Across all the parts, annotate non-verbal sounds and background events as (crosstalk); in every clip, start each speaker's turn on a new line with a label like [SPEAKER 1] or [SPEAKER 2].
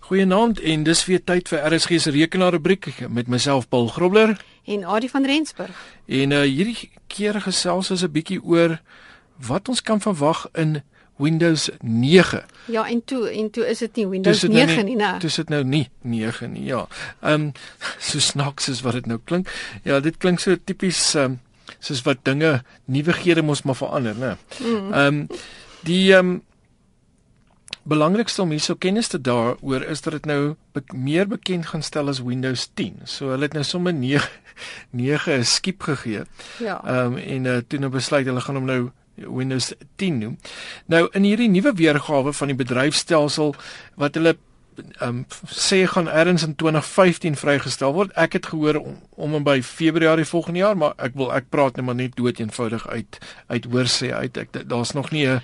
[SPEAKER 1] Goeienaand en dis weer tyd vir RSG se rekenaarrubriek met myself Paul Grobler
[SPEAKER 2] en Adie van Rensburg.
[SPEAKER 1] En uh, hierdie keer gesels ons 'n bietjie oor wat ons kan verwag in Windows 9.
[SPEAKER 2] Ja, en toe en toe is dit nie Windows 9 nou nie, nee.
[SPEAKER 1] Dis dit nou nie 9 nie. Ja. Ehm um, (laughs) so snaaks is wat dit nou klink. Ja, dit klink so tipies ehm um, soos wat dinge nuwighede mos maar verander, né? Mm. Ehm um, die ehm um, belangrikste om hierso kennis te daaroor is dat dit nou be meer bekend gaan stel as Windows 10. So hulle het nou sommer 9 9 (laughs) skiep gegee. Ja. Ehm um, en uh, toe nou besluit hulle gaan hom nou Windows 10 noem. Nou in hierdie nuwe weergawe van die bedryfstelsel wat hulle um sê gaan erns in 2015 vrygestel word. Ek het gehoor om om by Februarie volgende jaar, maar ek wil ek praat net maar net dood eenvoudig uit uit hoor sê uit. Ek daar's nog nie 'n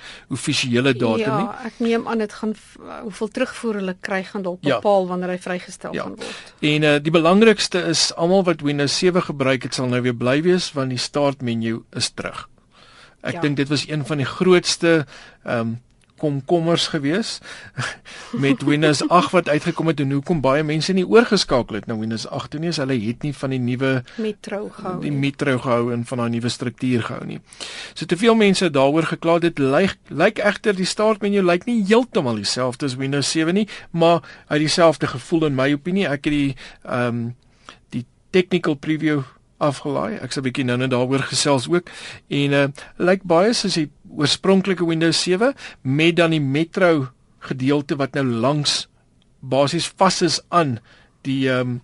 [SPEAKER 1] amptelike datum ja, nie.
[SPEAKER 2] Ja, ek neem aan dit gaan hoeveel terugvoer hulle kry gaan dalk ja. bepaal ja. wanneer hy vrygestel ja. gaan word.
[SPEAKER 1] En uh, die belangrikste is almal wat Windows 7 gebruik het sal nou weer bly wees want die startmenu is terug. Ek ja. dink dit was een van die grootste um komkommers gewees (laughs) met Windows 8 wat uitgekom het en hoekom baie mense nie oorgeskakel het na Windows 8 nie, is hulle het nie van die nuwe
[SPEAKER 2] Metro gehou
[SPEAKER 1] die Metro gehou en van daai nuwe struktuur gehou nie. So te veel mense daaroor gekla dit lyk lyk egter die startmenu lyk nie heeltemal dieselfde as Windows 7 nie, maar hy het dieselfde gevoel in my opinie. Ek het die ehm um, die technical preview afgelaai. Ek sal bietjie nou-nou daaroor gesels ook. En uh lyk baie soos die oorspronklike Windows 7 met dan die Metro gedeelte wat nou langs basies vas is aan die ehm um,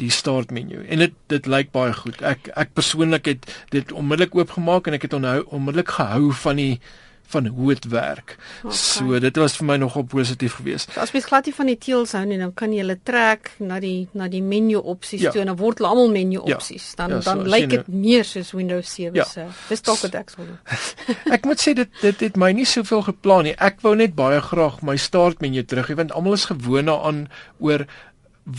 [SPEAKER 1] die start menu. En dit dit lyk baie goed. Ek ek persoonlik het dit onmiddellik oopgemaak en ek het onhou onmiddellik gehou van die van hoe dit werk. Okay. So dit was vir my nogal positief geweest.
[SPEAKER 2] So, as mens glad nie van die teels hou nie, dan kan jy hulle trek na die na die menu opsies ja. toe en dan word hulle almal menu ja. opsies. Dan ja, so, dan lyk dit nou... meer soos Windows 7 ja. se. Dis dalk wat ek sou doen. (laughs)
[SPEAKER 1] ek moet sê dit dit het my nie soveel geplan nie. Ek wou net baie graag my start menu terug hê want almal is gewoond daaraan oor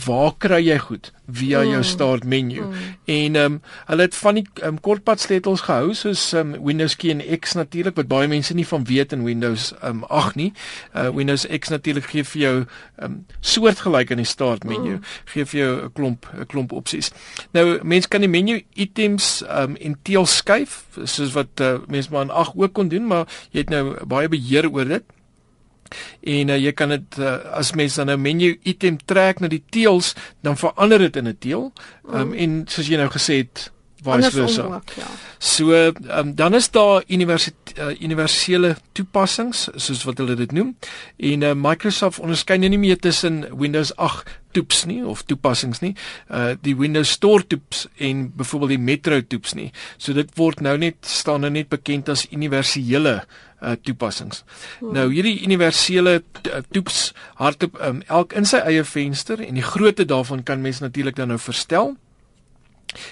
[SPEAKER 1] waar kry jy goed via mm. jou start menu mm. en ehm um, hulle het van die um, kortpad sleutels gehou soos um, Windows key en X natuurlik wat baie mense nie van weet in Windows um, 8 nie uh, Windows X natuurlik gee vir jou um, soortgelyk aan die start menu mm. gee vir jou 'n klomp 'n klomp opsies nou mense kan die menu items um, en teel skuif soos wat uh, mense maar in 8 ook kon doen maar jy het nou baie beheer oor dit en uh, jy kan dit uh, as mens dan 'n nou menu item trek na die teels dan verander dit in 'n teel um, mm. en soos jy nou gesê het vice versa. Ook, ja. So um, dan is daar uh, universele toepassings soos wat hulle dit noem en uh, Microsoft onderskei nou nie meer tussen Windows 8 toeps nie of toepassings nie uh die Windows Store toeps en byvoorbeeld die Metro toeps nie. So dit word nou net staan nou net bekend as universele uh toepassings. Hmm. Nou hierdie universele toeps hardop um, elk in sy eie venster en die grootte daarvan kan mens natuurlik dan nou verstel.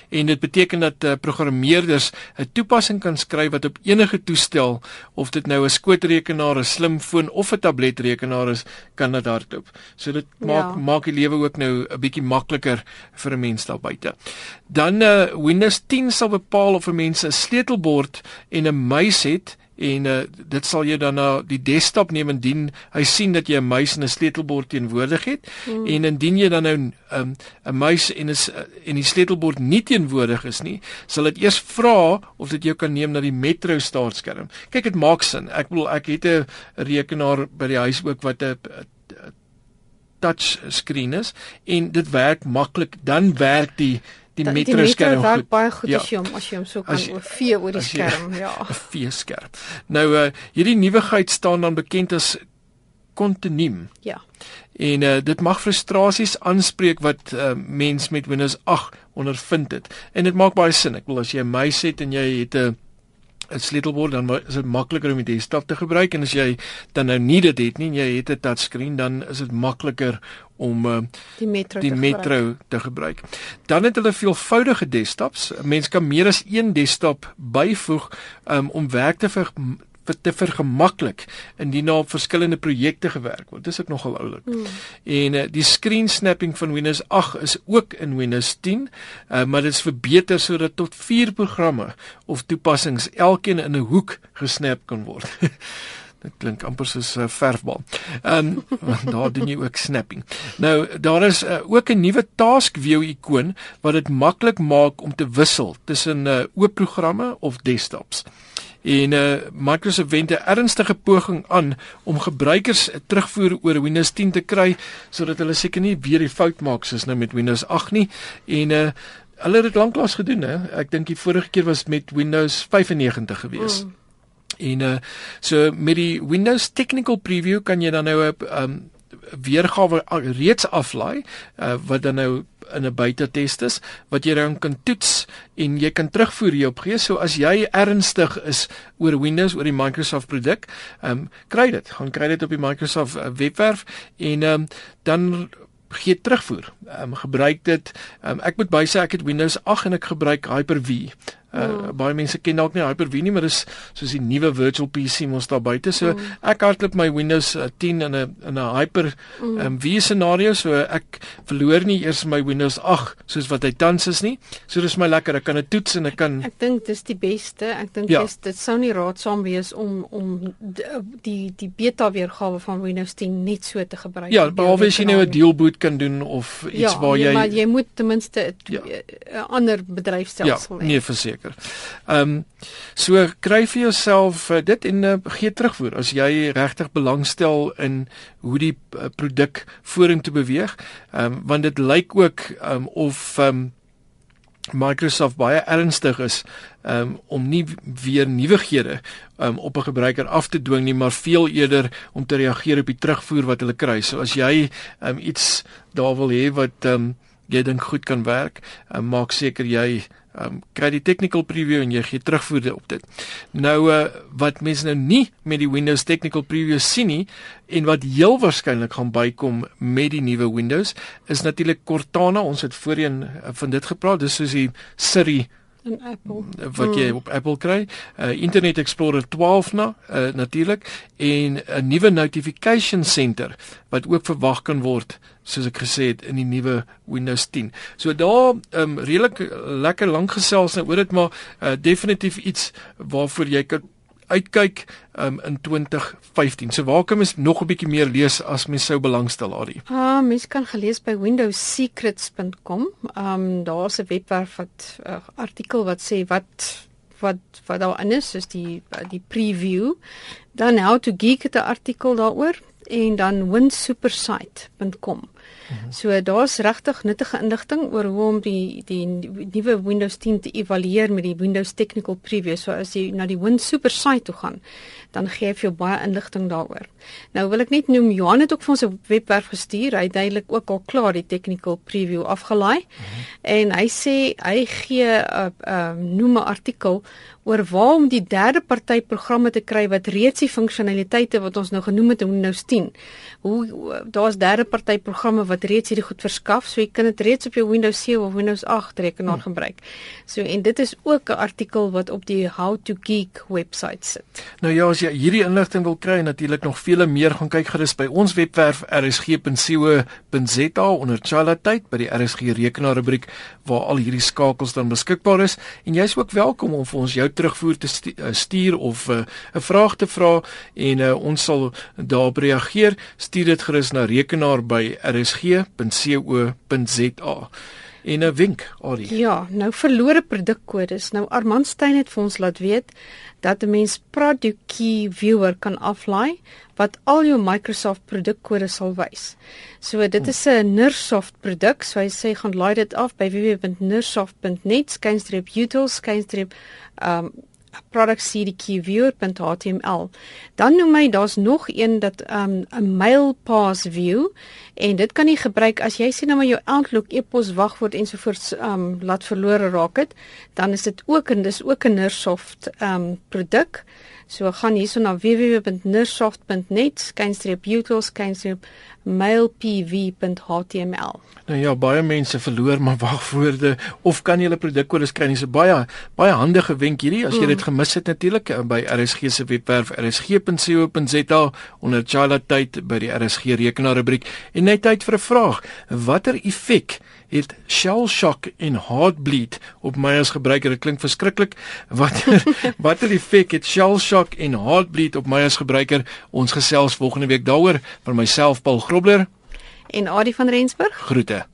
[SPEAKER 1] En dit beteken dat uh, programmeerders 'n toepassing kan skryf wat op enige toestel of dit nou 'n skootrekenaar, 'n slimfoon of 'n tabletrekenaar is, kan dit hardloop. So dit maak ja. maak die lewe ook nou 'n bietjie makliker vir 'n mens daar buite. Dan uh, Windows 10 sal bepaal of 'n mens 'n sleutelbord en 'n muis het en uh, dit sal jy dan na die desktop neem indien hy sien dat jy 'n muis en 'n sleutelbord teenwoordig het. Mm. en indien jy dan nou 'n um, 'n muis en 'n en die sleutelbord nie teenwoordig is nie sal dit eers vra of dit jou kan neem na die Metro startskerm kyk dit maak sin. Ek bedoel ek het 'n rekenaar by die huis ook wat 'n touch screen is en dit werk maklik dan werk die die metro skerm
[SPEAKER 2] goed. baie goed ja. as jy hom as jy hom so kan vee oor die skerm, jy, ja. (laughs) 'n
[SPEAKER 1] vee skerm. Nou uh hierdie nuwigheid staan dan bekend as kontinuum.
[SPEAKER 2] Ja.
[SPEAKER 1] En uh dit mag frustrasies aanspreek wat uh mens met Windows 8 ondervind het. En dit maak baie sin. Ek wil as jy 'n muis het en jy het 'n 'n sleutelbord dan is dit makliker om die desktop te gebruik en as jy dan nou nie dit het nie en jy het 'n touchscreen dan is dit makliker om uh,
[SPEAKER 2] die metro
[SPEAKER 1] die
[SPEAKER 2] te
[SPEAKER 1] metro
[SPEAKER 2] gebruik.
[SPEAKER 1] te gebruik. Dan het hulle veelvoudige desktops. Mens kan meer as een desktop byvoeg um, om werk te ver te vergemaklik indien daar op verskillende projekte gewerk word. Dis ook nogal oulik. Hmm. En uh, die screen snapping van Windows 8 is ook in Windows 10, uh, maar dit is verbeter sodat tot 4 programme of toepassings elkeen in 'n hoek gesnap kan word. (laughs) Dit klink amper soos 'n uh, verfbal. Ehm um, (laughs) daar doen jy ook snapping. Nou daar is uh, ook 'n nuwe task view ikoon wat dit maklik maak om te wissel tussen uh, oop programme of desktops. En uh, Microsoft wend 'n ernstige poging aan om gebruikers terugvoer oor Windows 10 te kry sodat hulle seker nie weer die fout maak soos nou met Windows 8 nie. En uh, hulle het dit lanklaas gedoen hè. Ek dink die vorige keer was met Windows 95 gewees. Mm. En uh so met die Windows Technical Preview kan jy dan nou 'n um weergawe reeds aflaai uh wat dan nou in 'n buitetest is wat jy dan kan toets en jy kan terugvoer hierop gee. So as jy ernstig is oor Windows oor die Microsoft produk, um kry dit. Gaan kry dit op die Microsoft webwerf en um dan gee terugvoer. Ehm um, gebruik dit. Ehm um, ek moet bysê ek het Windows 8 en ek gebruik Hyper-V. Uh, mm. baie mense ken dalk nie Hyper-V nie, maar dis soos die nuwe virtual PC mos daar buite. So mm. ek hardloop my Windows 10 uh, in 'n in 'n Hyper-V mm. um, scenario, so ek verloor nie eers my Windows 8 soos wat hy tans is nie. So dis my lekker, ek kan dit toets en ek kan
[SPEAKER 2] Ek dink dis die beste. Ek dink ja. dit sou nie raadsaam wees om om die die beta weergawe van Windows 10 net so te gebruik.
[SPEAKER 1] Ja, behalwe as jy nou 'n deal boot kan doen of iets
[SPEAKER 2] ja,
[SPEAKER 1] waar
[SPEAKER 2] nee,
[SPEAKER 1] jy
[SPEAKER 2] Ja, maar jy moet ten minste 'n ja. ander bedryfstelsel
[SPEAKER 1] ja, hê. Ja, nee, verseker. Ehm um, so kry vir jouself uh, dit en uh, gee terugvoer as jy regtig belangstel in hoe die uh, produk vorentoe beweeg. Ehm um, want dit lyk ook um, of ehm um, Microsoft baie ernstig is um, om nie weer nuwighede um, op 'n gebruiker af te dwing nie, maar veel eerder om te reageer op die terugvoer wat hulle kry. So as jy um, iets daar wil hê wat um, jy dink goed kan werk, um, maak seker jy um, kry die technical preview en jy gee terugvoer op dit. Nou uh, wat mense nou nie met die Windows technical preview sien nie en wat heel waarskynlik gaan bykom met die nuwe Windows is natuurlik Cortana. Ons het voorheen uh, van dit gepraat. Dis soos die Siri
[SPEAKER 2] in Apple
[SPEAKER 1] wat jy hmm. op Apple kry. Uh Internet Explorer 12 na uh, natuurlik en 'n nuwe notification center wat ook verwag kan word soos ek gesê het in die nuwe Windows 10. So daar um redelik lekker lank gesels nou oor dit maar uh, definitief iets waarvoor jy kan uitkyk um, in 2015. So waar kan mens nog 'n bietjie meer lees as mens sou belangstel Adie?
[SPEAKER 2] Ah, uh, mens kan gelees by windowsecrets.com. Ehm um, daar's 'n webwerf wat 'n uh, artikel wat sê wat wat wat daar in is, is die die preview. Dan how to geek het 'n artikel daaroor en dan winsupersite.com. Mhm. So daar's regtig nuttige inligting oor hoe om die die nuwe Windows 10 te evalueer met die Windows Technical Preview. So as jy na die Win Super site toe gaan, dan gee hy vir jou baie inligting daaroor. Nou wil ek net noem Johan het ook vir ons 'n webwerf gestuur. Hy duidelik ook al klaar die Technical Preview afgelaai. Mm -hmm. En hy sê hy gee 'n uh, uh, noem 'n artikel oor waar om die derde party programme te kry wat reeds die funksionaliteite wat ons nou genoem het in Windows 10. Hoe daar's derde party programme wat reeds hierdie goed verskaf, so jy kan dit reeds op jou Windows 7 of Windows 8 rekenaar hmm. gebruik. So en dit is ook 'n artikel wat op die How to Geek webwerf sit.
[SPEAKER 1] Nou ja, as jy hierdie inligting wil kry, natuurlik nog vele meer gaan kyk gerus by ons webwerf rsg.co.za onder Chalatyd by die RSG rekenaar rubriek waar al hierdie skakels dan beskikbaar is en jy's ook welkom om vir ons jou terugvoer te eh, stuur of eh, 'n uh, vraag te vra en uh, ons sal daarop reageer. Stuur dit gerus na rekenaar by rsg.co.za. En 'n wink, Ari.
[SPEAKER 2] Ja, nou verlore produkkodes. Nou Armand Steyn het vir ons laat weet dat 'n mens Product Key Viewer kan aflaai wat al jou Microsoft produkkodes sal wys. So dit is 'n Nirsoft produk, so hy sê gaan laai dit af by www.nirsoft.net/utils/um productcdqviewer.html. Dan noem hy daar's nog een dat um 'n mail pass view en dit kan jy gebruik as jy sien nou maar jou Outlook e-pos wagwoord ensovoorts um laat verlore raak het, dan is dit ook en dis ook 'n Nirsoft um produk. So gaan hierso na www.nirsoft.net/utils/um mailpv.html.
[SPEAKER 1] Nou ja, baie mense verloor maar wagwoorde of kan jy hulle produkkodes kry? Dis 'n baie baie handige wenk hierdie as jy dit gemis het natuurlik eh, by RSG se webwerf rsg.co.za onder Chala tyd by die RSG rekenaar rubriek en net tyd vir 'n vraag. Watter effek het shell shock en heartbleed op my as gebruiker. Dit klink verskriklik. (laughs) Watter watter effek het shell shock en heartbleed op my as gebruiker? Ons gesels volgende week daaroor van myself Paul Grobler
[SPEAKER 2] en Adie van Rensburg.
[SPEAKER 1] Groete.